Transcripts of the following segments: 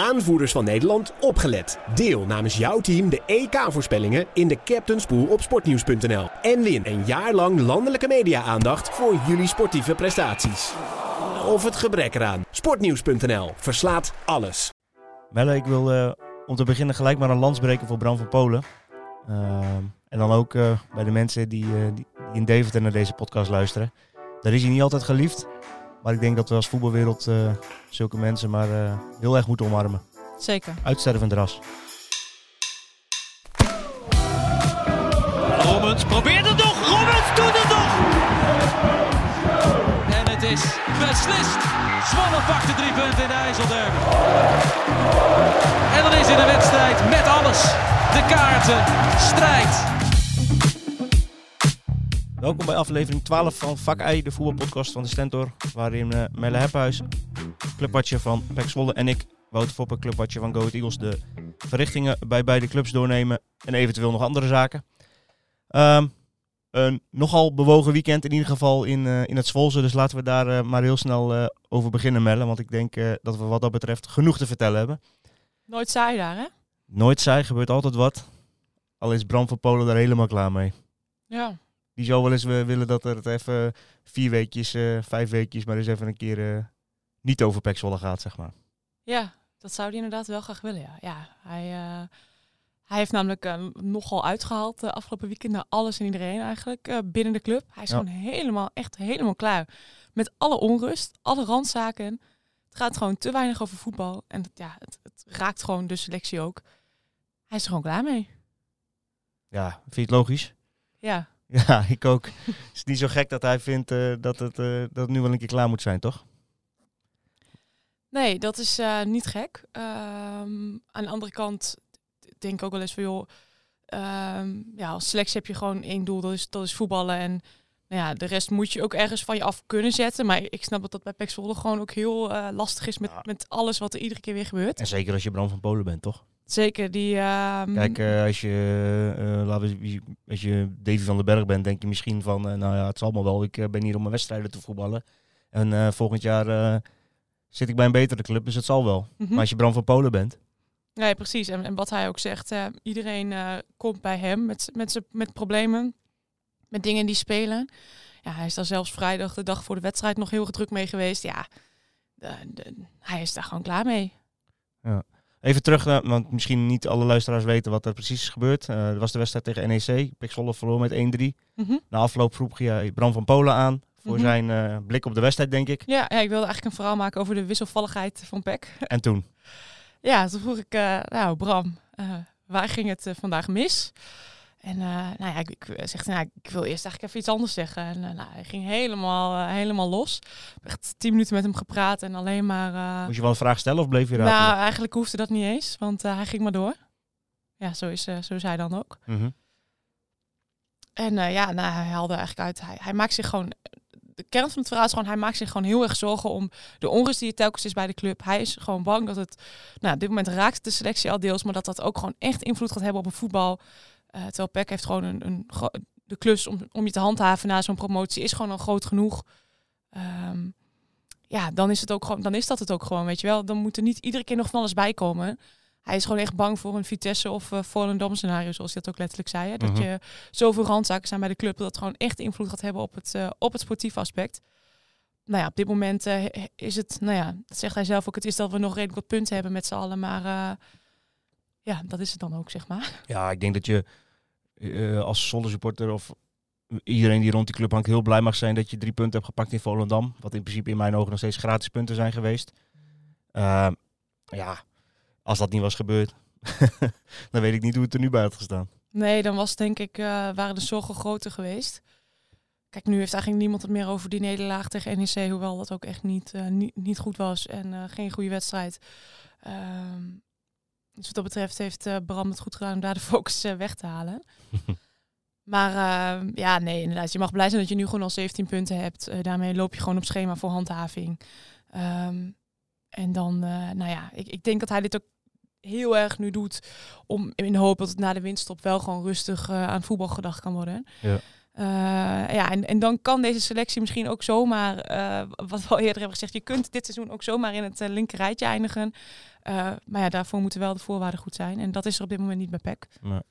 aanvoerders van Nederland, opgelet. Deel namens jouw team de EK-voorspellingen in de Captain's Pool op sportnieuws.nl. En win een jaar lang landelijke media-aandacht voor jullie sportieve prestaties. Of het gebrek eraan. Sportnieuws.nl verslaat alles. Melle, ik wil uh, om te beginnen gelijk maar een lans breken voor Bram van Polen. Uh, en dan ook uh, bij de mensen die, die, die, in Deventer naar deze podcast luisteren. Daar is hij niet altijd geliefd. Maar ik denk dat we als voetbalwereld zulke mensen maar heel erg moeten omarmen. Zeker. Uitstervend ras. Rommens probeert het nog. Rommens doet het nog. En het is beslist. Zwolle pakt de drie punten in de IJsselderby. En dan is in de wedstrijd met alles. De kaarten, strijd. Welkom bij aflevering 12 van Vak I, de voetbalpodcast van de Stentor. Waarin uh, Melle Hephuis, clubwatcher van Pek Zwolle en ik, Wouter Foppe, clubwatcher van Go Ahead Eagles, de verrichtingen bij beide clubs doornemen. En eventueel nog andere zaken. Um, een nogal bewogen weekend in ieder geval in, uh, in het Zwolse. Dus laten we daar uh, maar heel snel over beginnen, Mellen. Want ik denk dat we wat dat betreft genoeg te vertellen hebben. Nooit saai daar, hè? Nooit saai, gebeurt altijd wat. Al is Bram van Polen daar helemaal klaar mee. Ja. Die zou wel eens willen dat er het even vier weekjes, vijf weekjes, maar eens even een keer niet over Pek Zwolle gaat, zeg maar. Ja, dat zou hij inderdaad wel graag willen, ja. Ja, hij... Hij heeft namelijk nogal uitgehaald de afgelopen weekend naar alles en iedereen eigenlijk binnen de club. Hij is ja. gewoon helemaal, echt helemaal klaar met alle onrust, alle randzaken. Het gaat gewoon te weinig over voetbal en ja, het, het, raakt gewoon de selectie ook. Hij is er gewoon klaar mee. Ja, vind je het logisch? Ja. Ja, ik ook. het is niet zo gek dat hij vindt uh, dat, het, dat het nu wel een keer klaar moet zijn, toch? Nee, dat is niet gek. Um, aan de andere kant denk ook wel eens van joh, um, ja, als selectie heb je gewoon één doel, dat is, dat is voetballen. En nou ja, de rest moet je ook ergens van je af kunnen zetten. Maar ik snap dat dat bij Pek Zwolle gewoon ook heel lastig is met, ja. met alles wat er iedere keer weer gebeurt. En zeker als je Bram van Polen bent, toch? Zeker, die... Um... Kijk, uh, als je, uh, laten we, als je Davy van den Berg bent, denk je misschien van, nou ja, het zal maar wel. Ik ben hier om mijn wedstrijden te voetballen. En volgend jaar zit ik bij een betere club, dus het zal wel. Mm -hmm. Maar als je Bram van Polen bent... Nee, precies. En, en wat hij ook zegt, iedereen komt bij hem met, met, met problemen, met dingen die spelen. Ja, hij is daar zelfs vrijdag, de dag voor de wedstrijd, nog heel druk mee geweest. Ja, de, de, hij is daar gewoon klaar mee. Ja. Even terug, naar, want misschien niet alle luisteraars weten wat er precies is gebeurd. Uh, er was de wedstrijd tegen NEC. Pek Zwolle verloor met 1-3. Mm -hmm. Na afloop vroeg hij Bram van Polen aan voor mm -hmm. zijn blik op de wedstrijd, denk ik. Ja, ja, ik wilde eigenlijk een verhaal maken over de wisselvalligheid van Pek. En toen? Ja, toen vroeg ik, uh, nou Bram, waar ging het vandaag mis? En nou ja, ik, ik zeg, nou, ik wil eerst eigenlijk even iets anders zeggen. En nou, hij ging helemaal, helemaal los. Echt tien minuten met hem gepraat en alleen maar... Moest je wel een vraag stellen of bleef je ratelen? Nou, eigenlijk hoefde dat niet eens, want hij ging maar door. Ja, zo is, zo is hij dan ook. -hmm. En ja, nou, hij haalde eigenlijk uit, hij, hij maakt zich gewoon de kern van het verhaal is gewoon, hij maakt zich gewoon heel erg zorgen om de onrust die er telkens is bij de club. Hij is gewoon bang dat het, nou, op dit moment raakt de selectie al deels, maar dat dat ook gewoon echt invloed gaat hebben op het voetbal. Uh, terwijl Peck heeft gewoon een, een, de klus om, om je te handhaven na zo'n promotie is gewoon al groot genoeg. Um, ja, dan is het ook gewoon, dan is dat het ook gewoon, weet je wel. Dan moet er niet iedere keer nog van alles bij komen. Hij is gewoon echt bang voor een Vitesse of uh, Volendam scenario, zoals hij dat ook letterlijk zei. Hè? Dat uh -huh. je zoveel randzaken zijn bij de club dat het gewoon echt invloed gaat hebben op het, uh, op het sportieve aspect. Nou ja, op dit moment is het, nou ja, dat zegt hij zelf ook, het is dat we nog redelijk wat punten hebben met z'n allen, maar ja, dat is het dan ook, zeg maar. Ja, ik denk dat je als Zwolle supporter of iedereen die rond die club hangt heel blij mag zijn dat je drie punten hebt gepakt in Volendam, wat in principe in mijn ogen nog steeds gratis punten zijn geweest. Ehm, ja, als dat niet was gebeurd, dan weet ik niet hoe het er nu bij had gestaan. Nee, dan was denk ik, uh, waren de zorgen groter geweest. Kijk, nu heeft eigenlijk niemand het meer over die nederlaag tegen NEC, hoewel dat ook echt niet, uh, niet, niet goed was en geen goede wedstrijd. Um, dus wat dat betreft heeft Bram het goed gedaan om daar de focus weg te halen. maar ehm, ja, nee, inderdaad. Je mag blij zijn dat je nu gewoon al 17 punten hebt. daarmee loop je gewoon op schema voor handhaving. Um, en dan, nou ja, ik, ik denk dat hij dit ook heel erg nu doet om in de hoop dat het na de winststop wel gewoon rustig uh, aan voetbal gedacht kan worden. Ja. Uh, ja, en, en dan kan deze selectie misschien ook zomaar, uh, wat we al eerder hebben gezegd, je kunt dit seizoen ook zomaar in het uh, linkerrijtje eindigen. maar ja, daarvoor moeten wel de voorwaarden goed zijn. En dat is er op dit moment niet bij PEC. Maar,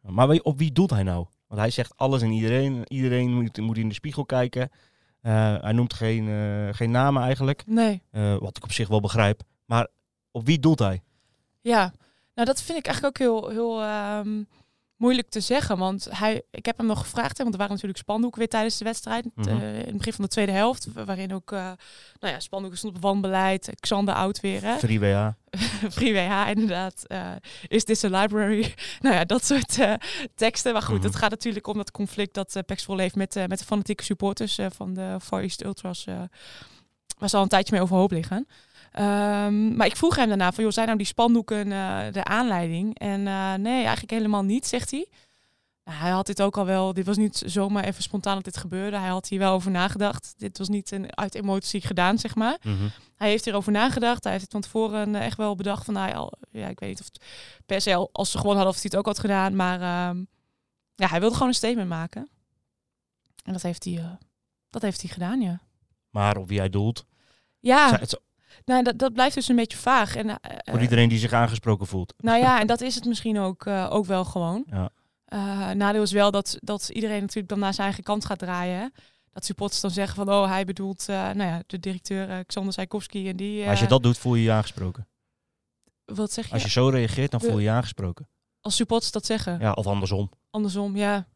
maar op wie doelt hij nou? Want hij zegt alles en iedereen. Iedereen moet, moet in de spiegel kijken. hij noemt geen, geen namen eigenlijk. Nee. wat ik op zich wel begrijp. Maar op wie doelt hij? Ja, nou dat vind ik eigenlijk ook heel, heel um, moeilijk te zeggen. Want hij, ik heb hem nog gevraagd, hè, want er waren natuurlijk spandoeken weer tijdens de wedstrijd. Mm -hmm. uh, in het begin van de tweede helft. Waarin ook uh, nou ja, spandoeken stond op wanbeleid. Xander oud weer. Hè? Free WH. Free WH, inderdaad. Uh, is this a library? nou ja, dat soort teksten. Maar goed, mm -hmm. het gaat natuurlijk om dat conflict dat uh, heeft met, met de fanatieke supporters van de Far East Ultras. waar ze al een tijdje mee overhoop liggen. Um, maar ik vroeg hem daarna van, joh, zijn nou die spandoeken uh, de aanleiding? En uh, nee, eigenlijk helemaal niet, zegt hij. Nou, hij had dit ook al wel, dit was niet zomaar even spontaan dat dit gebeurde. Hij had hier wel over nagedacht. Dit was niet een, uit emotie gedaan, zeg maar. Mm -hmm. Hij heeft hierover nagedacht. Hij heeft het van tevoren uh, echt wel bedacht van, nou, al, ja, ik weet niet of het per se al, als ze gewoon hadden of hij het ook had gedaan. Maar um, ja, hij wilde gewoon een statement maken. En dat heeft hij, dat heeft hij gedaan, ja. Maar op wie hij doelt? Ja. Nou, dat, dat blijft dus een beetje vaag. En, uh, Voor iedereen die zich aangesproken voelt. Nou ja, en dat is het misschien ook, uh, ook wel gewoon. Ja. Uh, nadeel is wel dat, dat iedereen natuurlijk dan naar zijn eigen kant gaat draaien. Hè? Dat supporters dan zeggen van, oh, hij bedoelt nou ja, de directeur Xander Sajkowski en die... Als je dat doet, voel je je aangesproken. Wat zeg je? Als je zo reageert, dan voel je je aangesproken. Als supporters dat zeggen? Ja, of andersom. Andersom, ja.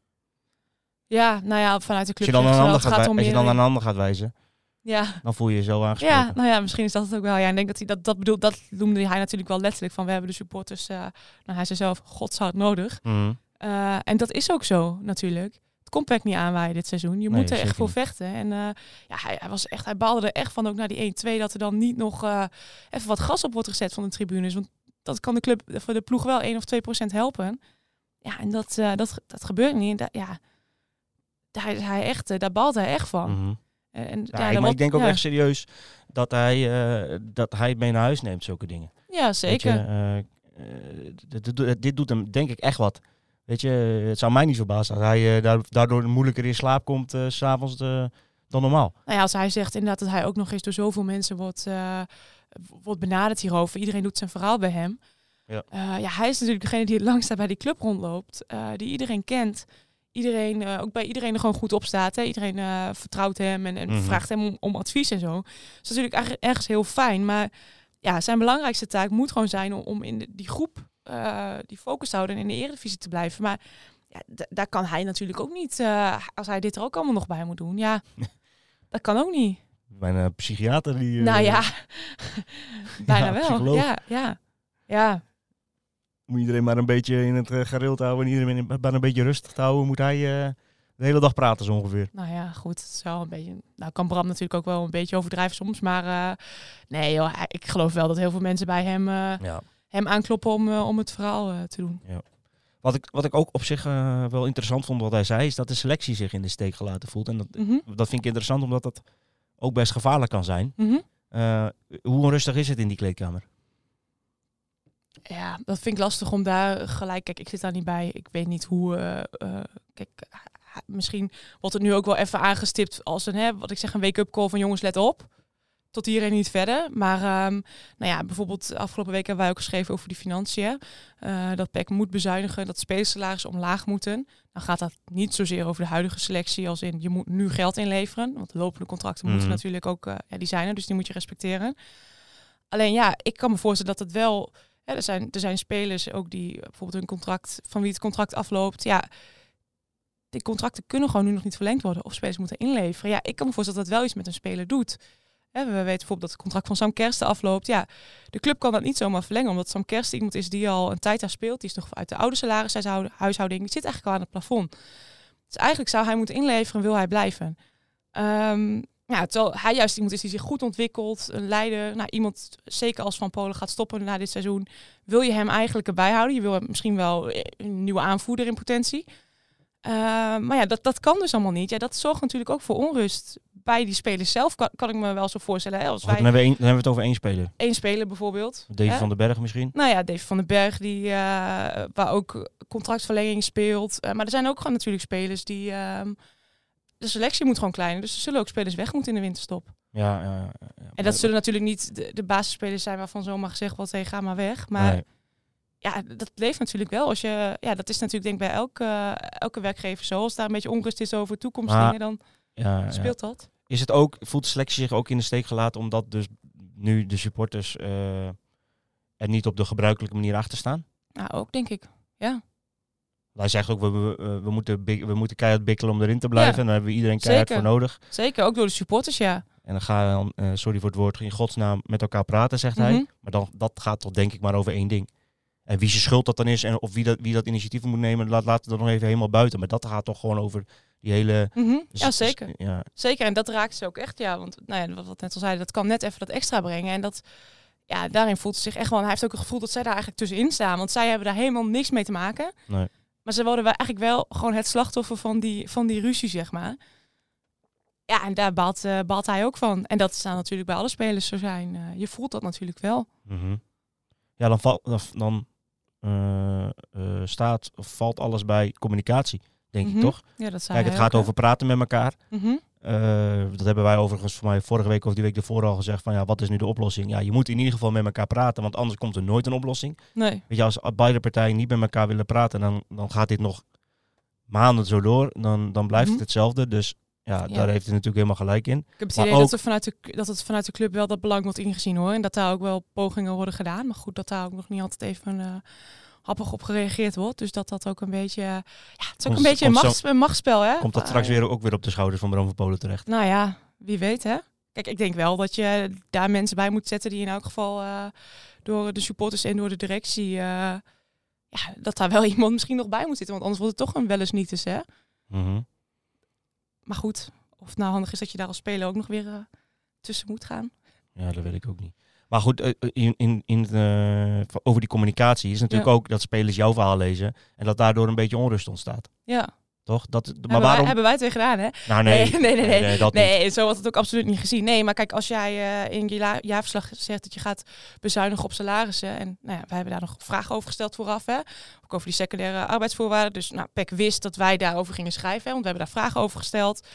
Ja, nou ja, vanuit de club. Als je dan, aan, ander gaat, als je dan aan een ander gaat wijzen. Ja. Dan voel je je zo aangesproken. Ja, nou ja, misschien is dat het ook wel. Ja, ik denk dat hij dat, dat bedoelt, dat noemde hij natuurlijk wel letterlijk van we hebben de supporters, uh, nou hij zei zelf, godshoud nodig. Mm uh, en dat is ook zo natuurlijk. Het komt echt niet aanwaaien dit seizoen. Je Nee, moet er echt voor niet. vechten. En uh, ja, hij, hij was echt, hij baalde er echt van ook naar die 1-2 dat er dan niet nog even wat gas op wordt gezet van de tribunes. Want dat kan de club voor de ploeg wel 1 of 2 procent helpen. Ja, en dat, dat, dat gebeurt niet. Ja, daar, hij echt, daar baalt hij echt van. Mm -hmm. En, Ja, maar ik denk ook ja. echt serieus dat hij, eh, dat hij het mee naar huis neemt, zulke dingen. Ja, zeker. je, eh, eh, dit, doet hem denk ik echt wat. Weet je, het zou mij niet verbazen als hij eh, daar- daardoor moeilijker in slaap komt s s'avonds dan normaal. Nou ja, als hij zegt inderdaad dat hij ook nog eens door zoveel mensen wordt, eh, wordt benaderd hierover. Iedereen doet zijn verhaal bij hem. Ja. Eh, ja, hij is natuurlijk degene die het langst bij die club rondloopt. eh, die iedereen kent. Iedereen, eh, ook bij iedereen er gewoon goed op staat. Hè. Iedereen eh, vertrouwt hem en, en Mhm. vraagt hem om, om advies en zo. Dat is natuurlijk erg- ergens heel fijn. Maar ja, zijn belangrijkste taak moet gewoon zijn om, om in de- die groep eh, die focus te houden en in de eredivisie te blijven. Maar ja, daar kan hij natuurlijk ook niet, als hij dit er ook allemaal nog bij moet doen. Ja, dat kan ook niet. Mijn eh, psychiater die... nou ja, bijna wel. psycholoog. Ja, ja, ja. Moet iedereen maar een beetje in het uh, gareel te houden en iedereen maar een beetje rustig te houden. Moet hij eh, de hele dag praten zo ongeveer. Nou ja, goed. Het is wel een beetje. Nou, kan Bram natuurlijk ook wel een beetje overdrijven soms. Maar eh, nee, joh, ik geloof wel dat heel veel mensen bij hem, eh, Ja. hem aankloppen om, eh, om het verhaal eh, te doen. Wat ik, wat ik ook op zich eh, wel interessant vond wat hij zei, is dat de selectie zich in de steek gelaten voelt. En dat, Mhm, dat vind ik interessant omdat dat ook best gevaarlijk kan zijn. mhm. Eh, hoe onrustig is het in die kleedkamer? Ja, dat vind ik lastig om daar gelijk. Kijk, ik zit daar niet bij. Ik weet niet hoe. eh, eh, kijk, misschien wordt het nu ook wel even aangestipt als een, hè, wat ik zeg, een wake-up call van jongens, let op. Tot hier en niet verder. Maar ehm, nou ja, bijvoorbeeld afgelopen week hebben wij ook geschreven over die financiën. eh, dat PEC moet bezuinigen, dat spelersalarissen omlaag moeten. Dan gaat dat niet zozeer over de huidige selectie, als in je moet nu geld inleveren. Want lopende contracten moeten Mhm. natuurlijk ook, ja, die zijn er, dus die moet je respecteren. Alleen ja, ik kan me voorstellen dat het wel er, zijn, er zijn spelers ook die eh, bijvoorbeeld hun contract, van wie het contract afloopt. Ja, die contracten kunnen gewoon nu nog niet verlengd worden. Of spelers moeten inleveren. Ja, ik kan me voorstellen dat dat wel iets met een speler doet. We weten bijvoorbeeld dat het contract van Sam Kersten afloopt. Ja, de club kan dat niet zomaar verlengen. Omdat Sam Kersten iemand is die al een tijd daar speelt. Die is nog uit de oude salarishuishouding. Die zit eigenlijk al aan het plafond. Dus eigenlijk zou hij moeten inleveren, wil hij blijven. Ehm, ja, terwijl hij juist iemand is die zich goed ontwikkelt, een leider. Nou, iemand, zeker als Van Polen gaat stoppen na dit seizoen, wil je hem eigenlijk erbij houden. Je wil hem misschien wel eh, een nieuwe aanvoerder in potentie. Eh, maar ja, dat, dat kan dus allemaal niet. Ja, dat zorgt natuurlijk ook voor onrust bij die spelers zelf, kan, kan ik me wel zo voorstellen. Hè? Als Goed, dan, wij hebben we één- dan hebben we het over één speler. één speler bijvoorbeeld. Davy hè? van den Berg misschien. Nou ja, Dave van den Berg, die, eh, waar ook contractverlenging speelt. Maar er zijn ook gewoon natuurlijk spelers die, ehm, de selectie moet gewoon kleiner. Dus er zullen ook spelers weg moeten in de winterstop. Ja, ja, ja. En dat zullen natuurlijk niet de, de basisspelers zijn waarvan zomaar gezegd wordt, hey, ga maar weg. Maar Nee. ja, dat leeft natuurlijk wel. Als je, ja, dat is natuurlijk denk ik bij elke, elke werkgever zo. Als daar een beetje onrust is over toekomstdingen, dan Ja, ja. speelt dat. Is het ook, voelt de selectie zich ook in de steek gelaten omdat dus nu de supporters eh, er niet op de gebruikelijke manier achter staan? Nou, ook denk ik. Ja, Hij zegt ook, we, we, we, moeten, we moeten keihard bikkelen om erin te blijven. Ja, En daar hebben we iedereen keihard zeker. voor nodig. zeker. Ook door de supporters, ja. En dan ga je dan, eh, sorry voor het woord, in godsnaam met elkaar praten, zegt Mhm. hij. Maar dan, dat gaat toch denk ik maar over één ding. En wie zijn schuld dat dan is en of wie dat, wie dat initiatief moet nemen, laat, laten we dat nog even helemaal buiten. Maar dat gaat toch gewoon over die hele... Mhm. Ja, s- zeker. Ja, Zeker, en dat raakt ze ook echt, ja. Want nou ja, wat wat net al zei, dat kan net even dat extra brengen. En dat, ja, daarin voelt ze zich echt wel. En hij heeft ook het gevoel dat zij daar eigenlijk tussenin staan. Want zij hebben daar helemaal niks mee te maken. Nee. Maar ze worden wel eigenlijk wel gewoon het slachtoffer van die, van die ruzie, zeg maar. Ja, en daar baalt, eh, baalt hij ook van. En dat zou natuurlijk bij alle spelers zo zijn. Eh, je voelt dat natuurlijk wel. Mhm. Ja, dan, val, dan, dan eh, staat of valt alles bij communicatie, denk Mhm. ik toch? Ja, dat Kijk, het gaat ook, over praten met elkaar. Mhm. Eh, dat hebben wij overigens voor mij vorige week of die week ervoor al gezegd van ja, wat is nu de oplossing? Ja, je moet in ieder geval met elkaar praten, want anders komt er nooit een oplossing. Nee. Weet je, als beide partijen niet met elkaar willen praten, dan, dan gaat dit nog maanden zo door. Dan, dan blijft Mhm. het hetzelfde. Dus ja, Ja. daar heeft hij natuurlijk helemaal gelijk in. Ik heb het Maar idee ook- dat, er vanuit de, dat het vanuit de club wel dat belang wordt ingezien hoor. En dat daar ook wel pogingen worden gedaan. Maar goed, dat daar ook nog niet altijd even eh, happig op gereageerd wordt. Dus dat dat ook een beetje... eh, ja, het is ook een beetje een, machts, een machtsspel hè. Komt dat Eh, straks weer ook weer op de schouders van Bram van Polen terecht? Nou ja, wie weet hè. Kijk, ik denk wel dat je daar mensen bij moet zetten die in elk geval eh, door de supporters en door de directie... eh, ja, dat daar wel iemand misschien nog bij moet zitten. Want anders wordt het toch een wel eens niet eens hè. Mhm. Maar goed, of het nou handig is dat je daar als speler ook nog weer eh, tussen moet gaan. Ja, dat weet ik ook niet. Maar goed, eh, in, in, in, eh, over die communicatie is natuurlijk Ja. ook dat spelers jouw verhaal lezen en dat daardoor een beetje onrust ontstaat. Ja, Toch? Dat, maar hebben, waarom? wij, hebben wij het weer gedaan hè. Nou, nee. Nee, nee, nee, nee. dat niet. Nee, zo wordt het ook absoluut niet gezien. Nee, maar kijk, als jij eh, in je la- jaarverslag zegt dat je gaat bezuinigen op salarissen. En nou ja, wij hebben daar nog vragen over gesteld vooraf. Hè? Ook over die secundaire arbeidsvoorwaarden. Dus nou, PEC wist dat wij daarover gingen schrijven. Hè, want we hebben daar vragen over gesteld.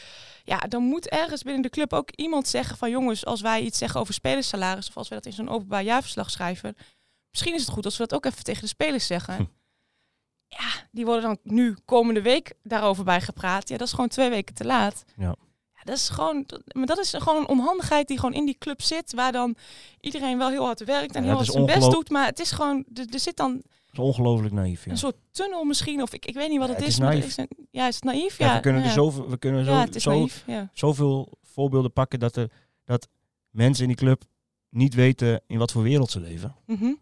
Ja, dan moet ergens binnen de club ook iemand zeggen van jongens, als wij iets zeggen over spelerssalaris. Of als we dat in zo'n openbaar jaarverslag schrijven. Misschien is het goed als we dat ook even tegen de spelers zeggen. Ja, die worden dan nu komende week daarover bij gepraat. Ja, dat is gewoon twee weken te laat. Ja. Ja, dat is gewoon, dat- maar dat is gewoon een onhandigheid die gewoon in die club zit, waar dan iedereen wel heel hard werkt en Ja, heel hard zijn best doet, maar het is gewoon, er, er zit dan is ongelooflijk naïef. Ja. een soort tunnel misschien, of ik, ik weet niet wat Ja, het, het is. is maar is een, ja, is het naïef? Ja, Ja, we kunnen er zoveel, we kunnen zo, zo, naïef. Zoveel voorbeelden pakken dat, er, dat mensen in die club niet weten in wat voor wereld ze leven. Mhm.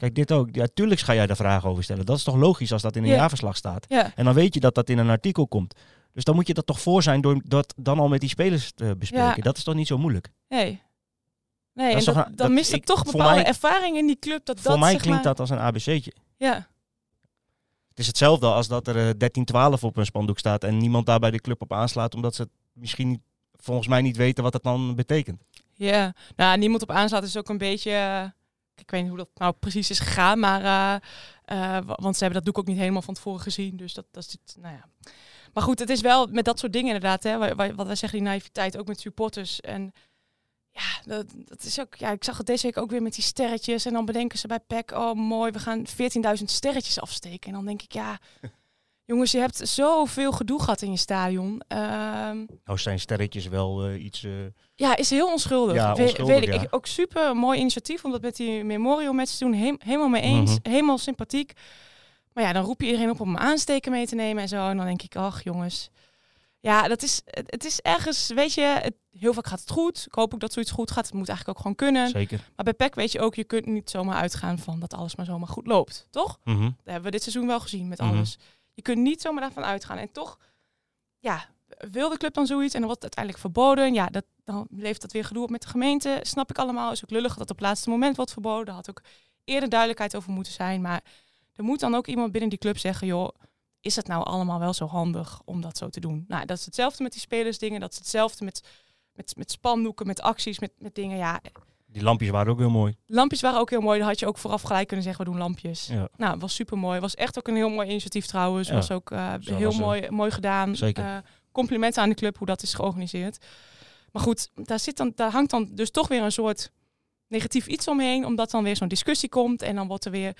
Kijk, dit ook. Ja, tuurlijk ga jij daar vragen over stellen. Dat is toch logisch als dat in een Ja. jaarverslag staat. ja. En dan weet je dat dat in een artikel komt. Dus dan moet je dat toch voor zijn door dat dan al met die spelers te bespreken. Dat is toch niet zo moeilijk? Nee. Nee, en dat, een- dan dat- mist er toch bepaalde mij- ervaring in die club. Dat Voor dat, mij klinkt maar- dat als een ABC'tje. Ja, Het is hetzelfde als dat er eh, 13-12 op een spandoek staat en niemand daar bij de club op aanslaat, omdat ze het misschien niet- volgens mij niet weten wat het dan betekent. ja. Nou, niemand op aanslaat is ook een beetje... eh, Ik weet niet hoe dat nou precies is gegaan, maar... eh, eh, wa- want ze hebben dat doek ook niet helemaal van tevoren gezien. Dus dat, dat is... het- Nou ja. Maar goed, het is wel met dat soort dingen inderdaad. Hè, wa- wa- wat wij zeggen, die naïviteit, ook met supporters. En ja, dat, dat is ook... Ja, ik zag het deze week ook weer met die sterretjes. En dan bedenken ze bij PEC, oh mooi, we gaan 14.000 sterretjes afsteken. En dan denk ik, ja... Jongens, je hebt zoveel gedoe gehad in je stadion. Nou zijn sterretjes wel eh, iets... eh, ja, is heel onschuldig. Ja, We- onschuldig, weet ik. ja. ik. Ook super mooi initiatief om dat met die memorial match te doen. Helemaal mee eens. Mhm. Helemaal sympathiek. Maar ja, dan roep je iedereen op om een aansteken mee te nemen en zo. En dan denk ik, ach jongens. Ja, dat is, het, is ergens, weet je, het, heel vaak gaat het goed. Ik hoop ook dat zoiets goed gaat. Het moet eigenlijk ook gewoon kunnen. zeker. Maar bij PEC weet je ook, je kunt niet zomaar uitgaan van dat alles maar zomaar goed loopt. Toch? Mhm. Dat hebben we dit seizoen wel gezien met Mhm. alles. Je kunt niet zomaar daarvan uitgaan. En toch, ja, wil de club dan zoiets en dan wordt het uiteindelijk verboden. Ja, dat, dan levert dat weer gedoe op met de gemeente. Snap ik allemaal. Is ook lullig dat op het laatste moment wordt verboden. Had ook eerder duidelijkheid over moeten zijn. Maar er moet dan ook iemand binnen die club zeggen, joh, is het nou allemaal wel zo handig om dat zo te doen? Nou, dat is hetzelfde met die spelersdingen. Dat is hetzelfde met, met, met spandoeken, met acties, met, met dingen. Ja, Die lampjes waren ook heel mooi. Lampjes waren ook heel mooi. Dan had je ook vooraf gelijk kunnen zeggen, we doen lampjes. Ja. Nou, was super mooi. Was echt ook een heel mooi initiatief trouwens. Ja, Was ook eh, heel was mooi, mooi gedaan. Zeker. Eh, complimenten aan de club hoe dat is georganiseerd. Maar goed, daar, zit dan, daar hangt dan dus toch weer een soort negatief iets omheen, omdat dan weer zo'n discussie komt en dan wordt er weer,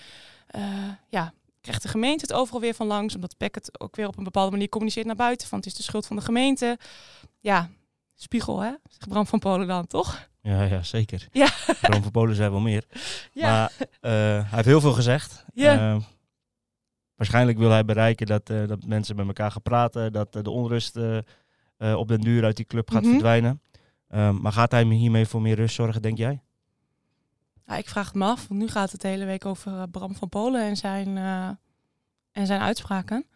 eh, ja, krijgt de gemeente het overal weer van langs, omdat PEC het ook weer op een bepaalde manier communiceert naar buiten, van het is de schuld van de gemeente. Ja, spiegel hè, zegt Bram van Polen dan, toch? Ja, ja zeker. Ja. Bram van Polen zei wel meer. Ja. Maar eh, hij heeft heel veel gezegd. Ja. Eh, waarschijnlijk wil hij bereiken dat, eh, dat mensen met elkaar gaan praten, dat de onrust op den duur uit die club gaat Mhm. verdwijnen. Ehm, maar gaat hij hiermee voor meer rust zorgen, denk jij? Ja, ik vraag het me af, want nu gaat het de hele week over Bram van Polen en zijn, en zijn uitspraken.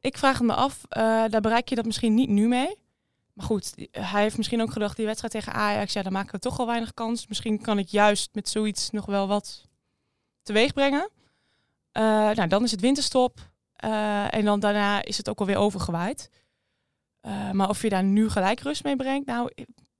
Ik vraag het me af, daar bereik je dat misschien niet nu mee. Maar goed, hij heeft misschien ook gedacht, die wedstrijd tegen Ajax, ja, daar maken we toch al weinig kans. Misschien kan ik juist met zoiets nog wel wat teweeg brengen. Eh, nou, dan is het winterstop. eh, en dan daarna is het ook alweer overgewaaid. Eh, maar of je daar nu gelijk rust mee brengt, nou,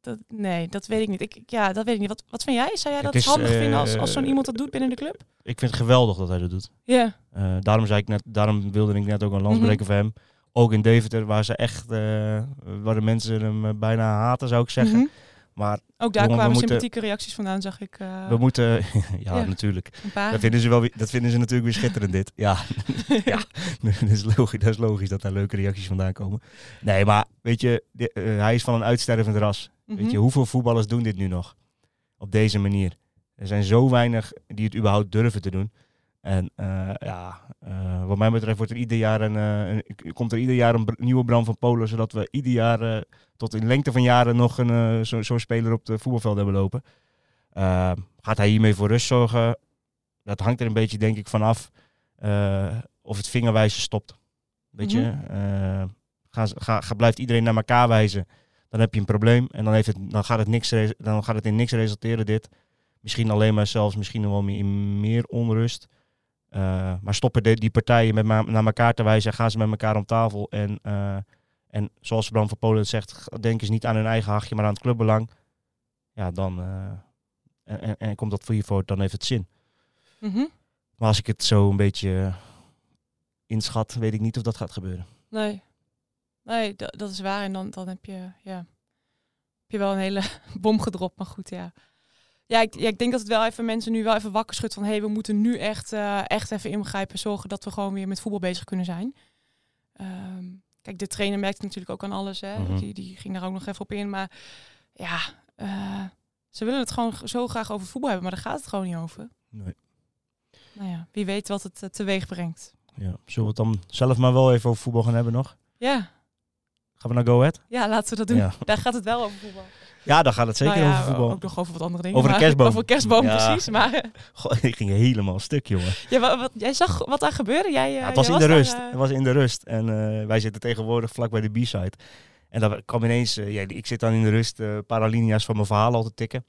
dat, nee, dat weet ik niet. Ik, ja, dat weet ik niet. Wat, wat vind jij? Zou jij dat is, handig vinden als, als zo'n iemand dat doet binnen de club? Ik vind het geweldig dat hij dat doet. Ja. Daarom, zei ik net, daarom wilde ik net ook een lans Mhm. breken voor hem. Ook in Deventer, waar ze echt, eh, waar de mensen hem eh, bijna haten, zou ik zeggen. Mhm. Maar Ook daar Jongen, kwamen moeten- sympathieke reacties vandaan, zag ik. eh, we moeten, ja, Ja. natuurlijk. Dat vinden, ze wel, dat vinden ze natuurlijk weer schitterend, dit. Ja, ja. dat, is logisch, dat is logisch dat daar leuke reacties vandaan komen. Nee, maar weet je, hij is van een uitstervend ras. Mhm. Weet je, hoeveel voetballers doen dit nu nog? Op deze manier. Er zijn zo weinig die het überhaupt durven te doen. En eh, ja, eh, wat mij betreft wordt er ieder jaar een, eh, een- komt er ieder jaar een nieuwe brand van Polen, zodat we ieder jaar tot in lengte van jaren nog een, eh, zo- zo'n speler op de voetbalveld hebben lopen. Eh, gaat hij hiermee voor rust zorgen? Dat hangt er een beetje, denk ik, vanaf of het vingerwijzen stopt. Weet je, Eh, ga, ga, ga, blijft iedereen naar elkaar wijzen, dan heb je een probleem. En dan, heeft het, dan, gaat het niks, dan gaat het in niks resulteren, dit. Misschien alleen maar zelfs misschien nog wel meer, in meer onrust. Eh, maar stoppen de- die partijen met naar elkaar te wijzen, gaan ze met elkaar om tafel. En, eh, en zoals Bram van Polen zegt, denken ze niet aan hun eigen hachje, maar aan het clubbelang. Ja, dan eh, en, en, komt dat voor je voor, dan heeft het zin. Mhm. Maar als ik het zo een beetje inschat, weet ik niet of dat gaat gebeuren. Nee, nee da- dat is waar. En dan, dan heb, je, ja, heb je wel een hele bom gedropt. Maar goed, ja. Ja ik, ja, ik denk dat het wel even mensen nu wel even wakker schudt van... hé, hey, we moeten nu echt, eh, echt even ingrijpen. Zorgen dat we gewoon weer met voetbal bezig kunnen zijn. Ehm, kijk, de trainer merkte natuurlijk ook aan alles. Hè. Mhm. Die, die ging daar ook nog even op in. Maar ja, eh, ze willen het gewoon zo graag over voetbal hebben. Maar daar gaat het gewoon niet over. Nee. Nou ja, wie weet wat het eh, teweeg brengt. Ja. Zullen we het dan zelf maar wel even over voetbal gaan hebben nog? Ja, Gaan we naar Go Ahead? ja laten we dat doen. Ja. Daar gaat het wel over voetbal. Ja, dan gaat het zeker Nou ja, over voetbal. Ook nog over wat andere dingen. Over een maar- kerstboom. Over kerstboom, Ja. precies. Maar Goh, ik ging helemaal stuk, jongen. ja, wat, wat- jij zag wat daar gebeurde? Jij, eh, Ja, het was in de daar, rust. eh, Het was in de rust. En eh, wij zitten tegenwoordig vlak bij de B-side. En dan kwam ineens, ja, ik zit dan in de rust, paralinia's van mijn verhaal al te tikken.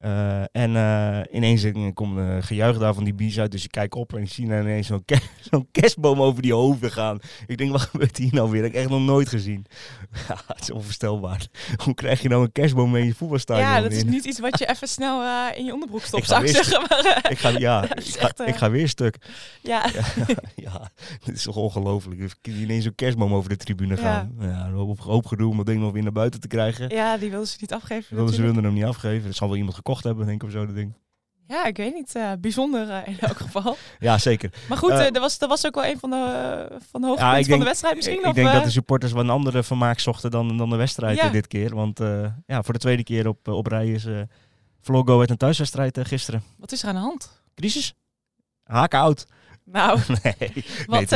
Eh, en eh, ineens eh, komt een gejuich daar van die B-side. Dus ik kijk op en ik zie dan ineens zo'n ke- zo'n kerstboom over die hoofden gaan. Ik denk, wat gebeurt hier nou weer? Dat heb ik echt nog nooit gezien. Ja, het is onvoorstelbaar. Hoe krijg je nou een kerstboom mee in je voetbalstadion? ja, dat is niet iets wat je even snel in je onderbroek stopt, zou ik zeggen. Maar, Ik ga, ja, ik ga, ik ga weer stuk. ja. Ja, ja, dit is toch ongelooflijk. Ik zie ineens zo'n kerstboom over de tribune Ja. gaan. Ja, een hoop, hoop gedoe om dat ding nog weer naar buiten te krijgen. ja, die wilden ze niet afgeven. Wilden ze wilden hem niet afgeven. Er zal wel iemand gekocht hebben, denk ik, of zo, dat ding. Ja, ik weet niet. eh, bijzonder eh, in elk geval. Ja, zeker. Maar goed, Eh, eh, dat, was, dat was ook wel een van de, van de hoogtepunten Ja, van de wedstrijd misschien. ik of, denk dat de supporters wel een andere vermaak zochten dan, dan de wedstrijd Ja. dit keer. Want ja, voor de tweede keer op, op rij is uh, Floor Go uit een thuiswedstrijd gisteren. Wat is er aan de hand? Crisis? Haken oud. Nou, nee, wat.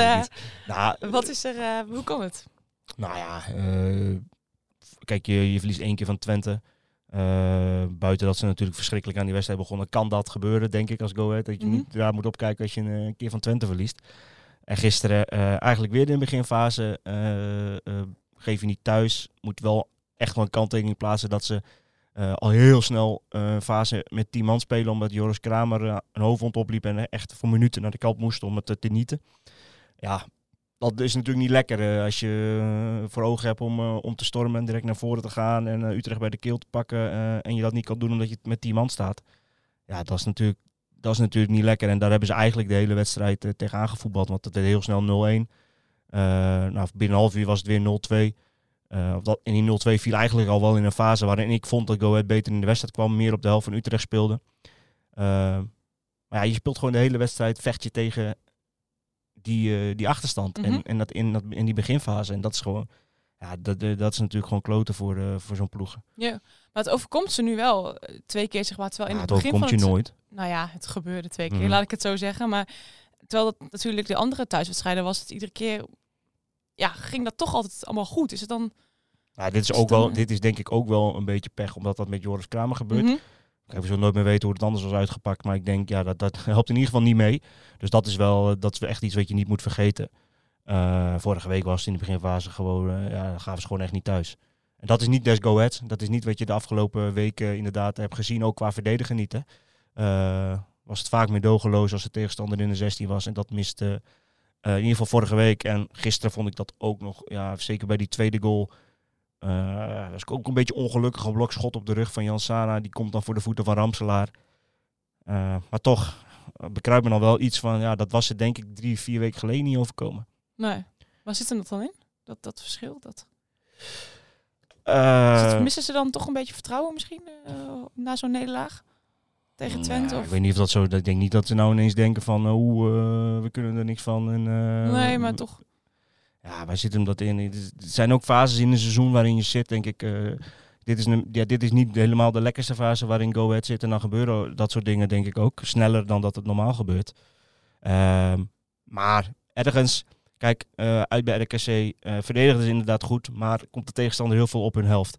Nou, wat is er... hoe komt het? Nou ja, kijk, je, je verliest één keer van Twente. Eh, buiten dat ze natuurlijk verschrikkelijk aan die wedstrijd begonnen, kan dat gebeuren, denk ik, als Go Ahead. Dat je Mhm. niet daar moet opkijken als je een, eh, keer van Twente verliest. En gisteren eh, eigenlijk weer in de beginfase geef je niet thuis. Moet wel echt wel een kanttekening plaatsen dat ze al heel snel een fase met 10 man spelen. Omdat Joris Kramer een hoofdwond opliep en echt voor minuten naar de kant moest om het te tenieten. Ja, dat is natuurlijk niet lekker eh, als je eh, voor ogen hebt om, eh, om te stormen en direct naar voren te gaan en Utrecht bij de keel te pakken en je dat niet kan doen omdat je met 10 man staat. Ja, dat is natuurlijk, dat is natuurlijk niet lekker en daar hebben ze eigenlijk de hele wedstrijd eh, tegenaan gevoetbald, want het werd heel snel 0-1. Eh, nou, binnen half uur was het weer 0-2. Uh, dat, en die 0-2 viel eigenlijk al wel in een fase waarin ik vond dat Go Ahead beter in de wedstrijd kwam. Meer op de helft van Utrecht speelde. Uh, maar ja, je speelt gewoon de hele wedstrijd, vecht je tegen die, uh, die achterstand. Mhm. en, en dat in, dat in die beginfase. En dat is gewoon, ja, dat, dat is natuurlijk gewoon kloten voor, uh, voor zo'n ploeg. Ja, maar het overkomt ze nu wel eh, twee keer, zeg maar. Terwijl in Ja, het het begin van overkomt je het, nooit. Nou ja, het gebeurde twee keer, Mhm. laat ik het zo zeggen. Maar terwijl dat natuurlijk de andere thuiswedstrijden was het iedere keer... Ja, ging dat toch altijd allemaal goed? Is het dan... Ja, dit is ook wel, dit is denk ik ook wel een beetje pech, omdat dat met Joris Kramer gebeurt. Mhm. Kijk, we zullen nooit meer weten hoe het anders was uitgepakt. Maar ik denk, ja, dat, dat helpt in ieder geval niet mee. Dus dat is wel eh, dat is echt iets wat je niet moet vergeten. Eh, vorige week was het in de beginfase gewoon, eh, ja, gaven ze gewoon echt niet thuis. En dat is niet des go ahead. Dat is niet wat je de afgelopen weken inderdaad hebt gezien, ook qua verdedigen niet. Hè. Was het vaak meedogenloos als de tegenstander in de 16 was. En dat miste in ieder geval vorige week. En gisteren vond ik dat ook nog, ja, zeker bij die tweede goal. Eh was ik ook een beetje ongelukkig. Een blokschot op de rug van Jan Sana. Die komt dan voor de voeten van Ramselaar. Eh, maar toch eh, bekruipt me dan wel iets van, ja, dat was het denk ik drie, vier weken geleden niet overkomen. Nee. Waar zit hem dat dan in? Dat, dat verschil? Dat... Missen ze dan toch een beetje vertrouwen misschien na zo'n nederlaag? Tegen Twente? ja, of... Ik weet niet of dat zo. Ik denk niet dat ze nou ineens denken van, oh, eh, we kunnen er niks van. En, nee, maar toch. Ja, waar zit hem dat in? Er zijn ook fases in een seizoen waarin je zit, denk ik. eh, dit, is een, ja, dit is niet helemaal de lekkerste fase waarin Go Ahead zit. En dan gebeuren dat soort dingen, denk ik ook. Sneller dan dat het normaal gebeurt. Ehm, maar ergens, kijk, eh, uit bij RKC eh verdedigen ze inderdaad goed. Maar komt de tegenstander heel veel op hun helft.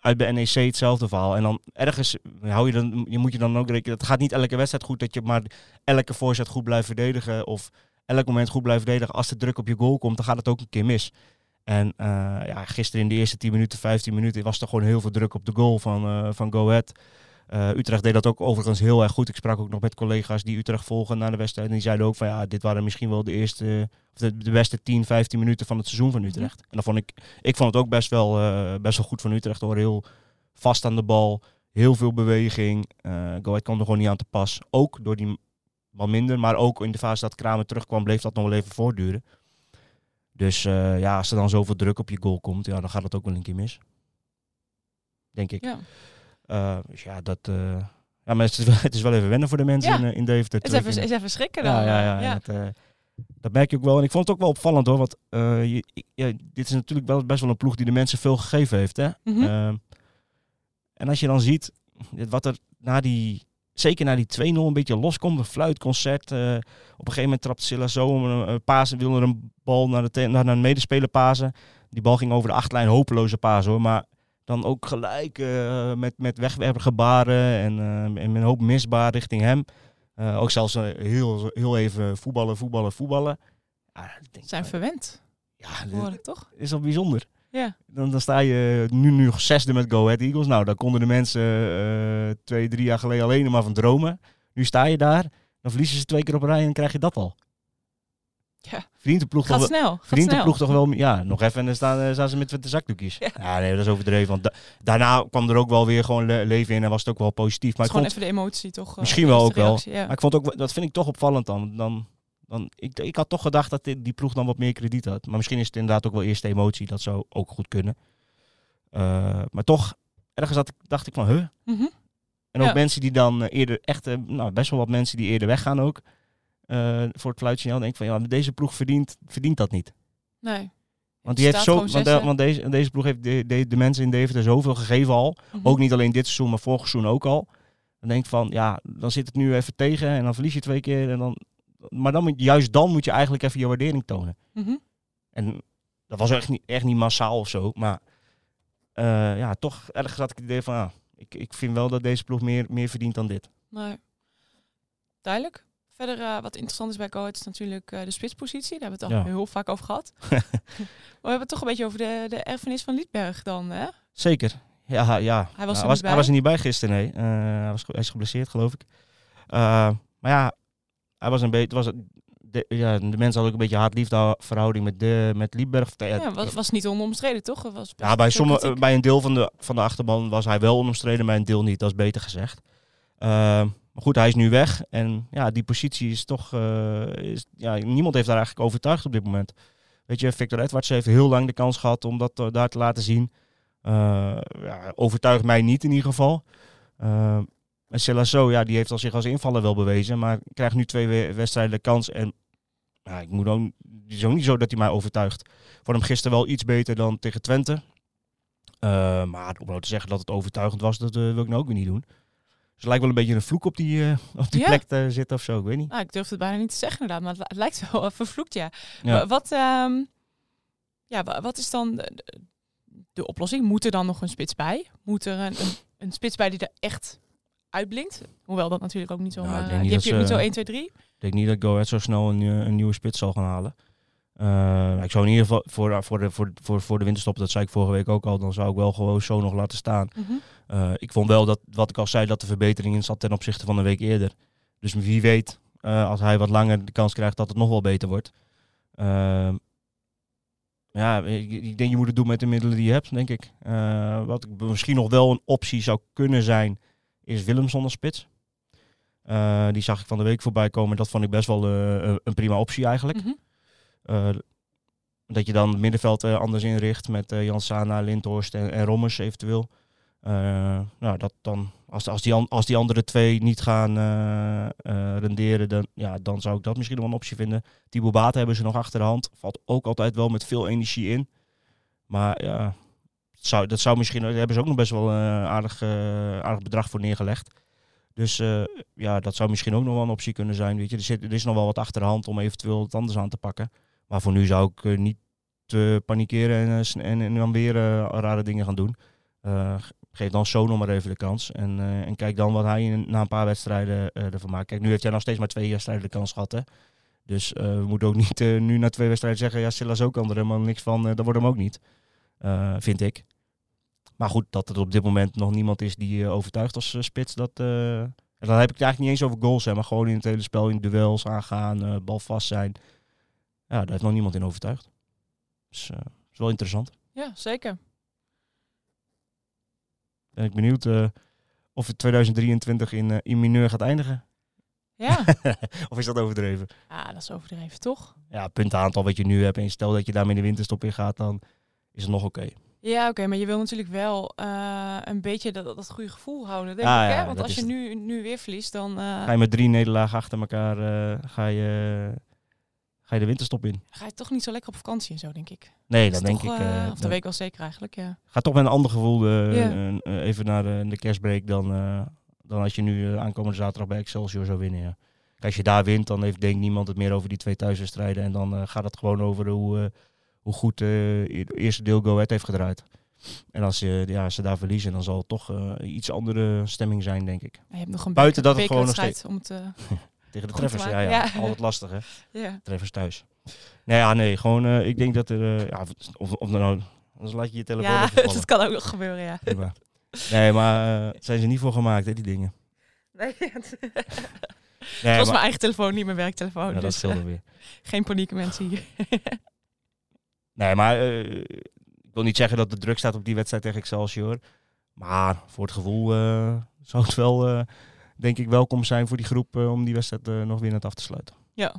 Uit bij NEC hetzelfde verhaal. En dan ergens hou je dan, je moet je dan ook rekenen. Het gaat niet elke wedstrijd goed dat je maar elke voorzet goed blijft verdedigen. Of elk moment goed blijft verdedigen. Als de druk op je goal komt, dan gaat het ook een keer mis. En eh, ja, gisteren in de eerste 10 minuten, 15 minuten was er gewoon heel veel druk op de goal van, eh, van Go Ahead. Eh, Utrecht deed dat ook overigens heel erg goed. Ik sprak ook nog met collega's die Utrecht volgen na de wedstrijd. En die zeiden ook van ja, dit waren misschien wel de eerste, of de, de beste 10, 15 minuten van het seizoen van Utrecht. En dan vond ik, ik vond het ook best wel, best wel goed van Utrecht hoor. Heel vast aan de bal, heel veel beweging. Eh Go Ahead kwam er gewoon niet aan te pas. Ook door die wat minder, maar ook in de fase dat Kramer terugkwam, bleef dat nog wel even voortduren. Dus eh, ja, als er dan zoveel druk op je goal komt, ja, dan gaat het ook wel een keer mis. Denk ik. Ja. Eh, dus ja, dat. eh, ja, maar het is, wel, het is wel even wennen voor de mensen Ja. in, in Deventer. Is Twee even, is even schrikken dan. ja, ja, ja. Dat, dat merk je ook wel. En ik vond het ook wel opvallend hoor. Want je, dit is natuurlijk wel best wel een ploeg die de mensen veel gegeven heeft. Hè? Ehm, en als je dan ziet wat er na die, zeker na die 2-0 een beetje loskomt, een fluitconcert. eh, op een gegeven moment trapt Silla zo om een, een paas, wilde er een bal naar, de naar, naar een medespeler pasen. Die bal ging over de achtlijn, hopeloze paas hoor. Maar dan ook gelijk eh, met, met wegwerpgebaren en, eh, en een hoop misbaar richting hem. Eh, ook zelfs eh, heel, heel even voetballen, voetballen, voetballen. Denk, Zijn eh, verwend, ja, behoorlijk toch? is wel bijzonder. Ja. Dan, dan sta je nu, nu zesde met Go Ahead Eagles. Nou, daar konden de mensen eh, twee, drie jaar geleden alleen maar van dromen. Nu sta je daar, dan verliezen ze twee keer op rij en dan krijg je dat al. Ja. Verdient de ploeg toch Gaat wel, snel. Verdient de snel. ploeg toch wel, ja, nog even en dan staan, eh, staan ze met de zakdoekjes. Ja. Ja. nee, dat is overdreven. Want da- daarna kwam er ook wel weer gewoon le- leven in en was het ook wel positief. Maar Het ik is vond, gewoon even de emotie toch? eh, Misschien wel ook wel. ja. maar ik vond ook, dat vind ik toch opvallend dan. dan, dan ik, ik had toch gedacht dat die ploeg dan wat meer krediet had. Maar misschien is het inderdaad ook wel eerst de emotie. Dat zou ook goed kunnen. Eh, maar toch, ergens had ik, dacht ik van, huh? Mhm. En ook Ja. mensen die dan eh, eerder, echt, eh, nou, best wel wat mensen die eerder weggaan ook. voor het fluitsignaal. Denk ik van, ja, deze ploeg verdient, verdient dat niet. Nee. Want, die heeft zo, want, zesde. de- want deze, deze ploeg heeft de, de, de mensen in Deventer zoveel gegeven al. Mhm. Ook niet alleen dit seizoen, maar vorig seizoen ook al. Dan denk ik van, ja, dan zit het nu even tegen en dan verlies je twee keer. En dan, maar dan moet, juist dan moet je eigenlijk even je waardering tonen. Mhm. En dat was echt niet, echt niet massaal of zo. Maar eh, ja, toch ergens had ik het idee van, ah, ik, ik vind wel dat deze ploeg meer, meer verdient dan dit. Nee. Duidelijk. Verder, eh, wat interessant is bij Go is natuurlijk eh, de spitspositie. Daar hebben we het al Ja. heel vaak over gehad. Maar we hebben het toch een beetje over de, de erfenis van Liedberg dan, hè? Zeker. Ja, ja. Hij was er hij, was, niet bij. hij was er niet bij gisteren, nee. Hij, was, hij is geblesseerd, geloof ik. Maar ja, hij was een beetje... Was, de, ja, de mensen hadden ook een beetje haat-liefde verhouding met, de, met Liedberg. Ja, was, was niet onomstreden, toch? Het Was Ja, bij, sommige, bij een deel van de, van de achterban was hij wel onomstreden, bij een deel niet. Dat is beter gezegd. Uh, maar Maar goed, hij is nu weg. En ja, die positie is toch... eh, is, ja, niemand heeft daar eigenlijk overtuigd op dit moment. Weet je, Victor Edwards heeft heel lang de kans gehad om dat eh, daar te laten zien. Eh, ja, overtuigt mij niet in ieder geval. En Celasso, ja, die heeft al zich als invaller wel bewezen. Maar krijgt nu twee we- wedstrijden de kans. En ja, ik moet ook, het is ook niet zo dat hij mij overtuigt. Voor hem gisteren wel iets beter dan tegen Twente. Eh, maar om nou te zeggen dat het overtuigend was, dat eh, wil ik nou ook weer niet doen. Dus het lijkt wel een beetje een vloek op die, eh, op die Ja. plek te zitten of zo. Ik weet niet. Nou, ik durf het bijna niet te zeggen inderdaad, maar het, het lijkt wel vervloekt, ja. Ja. Wa- Wat, ehm, ja, wa- wat is dan de, de- de oplossing? Moet er dan nog een spits bij? Moet er een, een, een spits bij die er echt uitblinkt? Hoewel dat natuurlijk ook niet zo... Nou, eh, niet je hebt ze- niet zo 1, 2, 3. Ik denk niet dat Go Ahead zo snel een, eh, een nieuwe spits zal gaan halen. Eh, ik zou in ieder geval voor, voor, de, voor, voor, voor de winterstop, dat zei ik vorige week ook al, dan zou ik wel gewoon zo nog laten staan. Mhm. Eh, ik vond wel dat, wat ik al zei, dat de verbetering in zat ten opzichte van een week eerder. Dus wie weet, eh, als hij wat langer de kans krijgt, dat het nog wel beter wordt. Ehm, ja, ik, ik denk je moet het doen met de middelen die je hebt, denk ik. Eh, wat misschien nog wel een optie zou kunnen zijn, is Willem zonder spits. Eh, die zag ik van de week voorbij komen. Dat vond ik best wel eh, een- prima optie eigenlijk. Mhm. Eh, dat je dan het middenveld anders inricht met Jan Sana, Lindhorst en, en Rommers eventueel. Nou, dat dan, als, als, die, an- als die andere twee niet gaan renderen, dan, ja, dan zou ik dat misschien wel een optie vinden. Thibaut Bate hebben ze nog achter de hand. Valt ook altijd wel met veel energie in. Maar ja, dat zou misschien, daar hebben ze ook nog best wel een aardig, eh, aardig bedrag voor neergelegd. Dus eh, ja, dat zou misschien ook nog wel een optie kunnen zijn. Weet je. Er, zit, er is nog wel wat achter de hand om eventueel wat anders aan te pakken. Maar voor nu zou ik eh, niet te panikeren en, eh, en, en dan weer eh, rare dingen gaan doen. Eh, ge- geef dan zo nog maar even de kans. En, eh, en kijk dan wat hij in, na een paar wedstrijden eh, ervan maakt. Kijk, nu heeft hij nog steeds maar twee wedstrijden de kans gehad. Hè? Dus eh, we moeten ook niet eh, nu na twee wedstrijden zeggen... ja, Silas ook kan er helemaal niks van. eh, dat wordt hem ook niet. Eh, vind ik. Maar goed, dat er op dit moment nog niemand is die eh, overtuigt als eh, spits. Dat, eh, en dan heb ik het eigenlijk niet eens over goals. Hè, maar gewoon in het hele spel, in duels aangaan, eh bal vast zijn. Ja, daar heeft nog niemand in overtuigd. Dus is wel interessant. Ja, zeker. Ben ik benieuwd of het 2023 in, in mineur gaat eindigen. Ja. of is dat overdreven? ah, dat is overdreven, toch? Ja, puntenaantal wat je nu hebt. En stel dat je daarmee de winterstop in gaat, dan is het nog oké. Ja, oké, maar je wil natuurlijk wel eh, een beetje dat, dat goede gevoel houden, denk Ja, ik. Hè? Want als je nu, nu weer verliest, dan eh, Ga je met drie nederlagen achter elkaar, eh, ga, je, ga je de winterstop in. ga je toch niet zo lekker op vakantie en zo, denk ik. Nee, Dat denk toch, ik... of de dan- week wel zeker eigenlijk, ja. Ga toch met een ander gevoel even naar de, de kerstbreak dan, dan als je nu aankomende zaterdag bij Excelsior zou winnen. Ja. Kijk, als je daar wint, dan heeft denk ik niemand het meer over die twee thuiswedstrijden. En dan gaat het gewoon over hoe, hoe goed eh, het eerste deel Go Ahead heeft gedraaid. En als je, ja, ze daar verliezen, dan zal het toch eh, iets andere stemming zijn, denk ik. Je hebt nog een Buiten dat het gewoon nog bekerwedstrijd om het... eh, Tegen de treffers, te ja, ja. ja. Altijd lastig, hè. ja. Treffers thuis. Nee, ja, nee, gewoon, eh, ik denk dat er, eh, ja, of, of nou, anders laat je je telefoon ja, dat kan ook nog gebeuren, ja. Prima. Nee, maar eh, zijn ze niet voor gemaakt, hè, die dingen. Nee, het Nee, was maar- mijn eigen telefoon, niet mijn werktelefoon. ja, dat dus scheelde eh, weer. geen paniek mensen hier. Nee, maar eh, ik wil niet zeggen dat de druk staat op die wedstrijd tegen Excelsior. Maar voor het gevoel eh, zou het wel, eh, denk ik, welkom zijn voor die groep om die wedstrijd nog winnend af te sluiten. ja.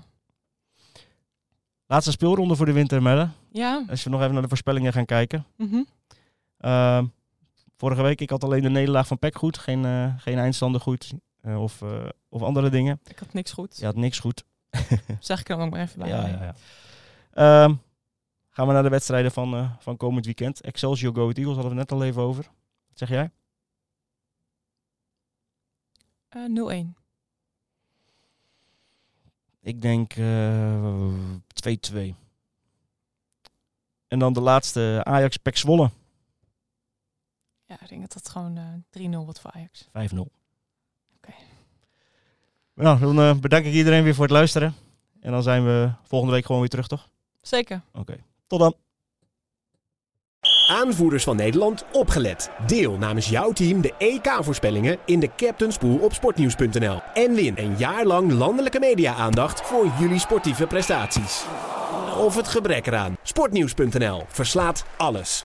Laatste speelronde voor de winter, Melle. Ja. Als we nog even naar de voorspellingen gaan kijken. mhm. Ehm, vorige week, ik had alleen de nederlaag van Peck goed. Geen, geen eindstander goed. of, of andere dingen. Ik had niks goed. Je had niks goed. Zeg ik er dan ook maar even bij. Ja, ja, ja. Ehm, gaan we naar de wedstrijden van, eh, van komend weekend. Excelsior Go Eagles hadden we net al even over. Wat zeg jij? Eh, 0-1. Ik denk eh, 2-2. En dan de laatste Ajax Pek Zwolle. Ja, ik denk dat dat gewoon eh 3-0 wordt voor Ajax. 5-0. Oké. Nou, dan eh, bedank ik iedereen weer voor het luisteren. En dan zijn we volgende week gewoon weer terug, toch? Zeker. Oké. Tot dan. Aanvoerders van Nederland, opgelet. Deel namens jouw team de EK-voorspellingen in de Captain's Pool op sportnieuws.nl. En win een jaar lang landelijke media-aandacht voor jullie sportieve prestaties. Of het gebrek eraan. Sportnieuws.nl verslaat alles.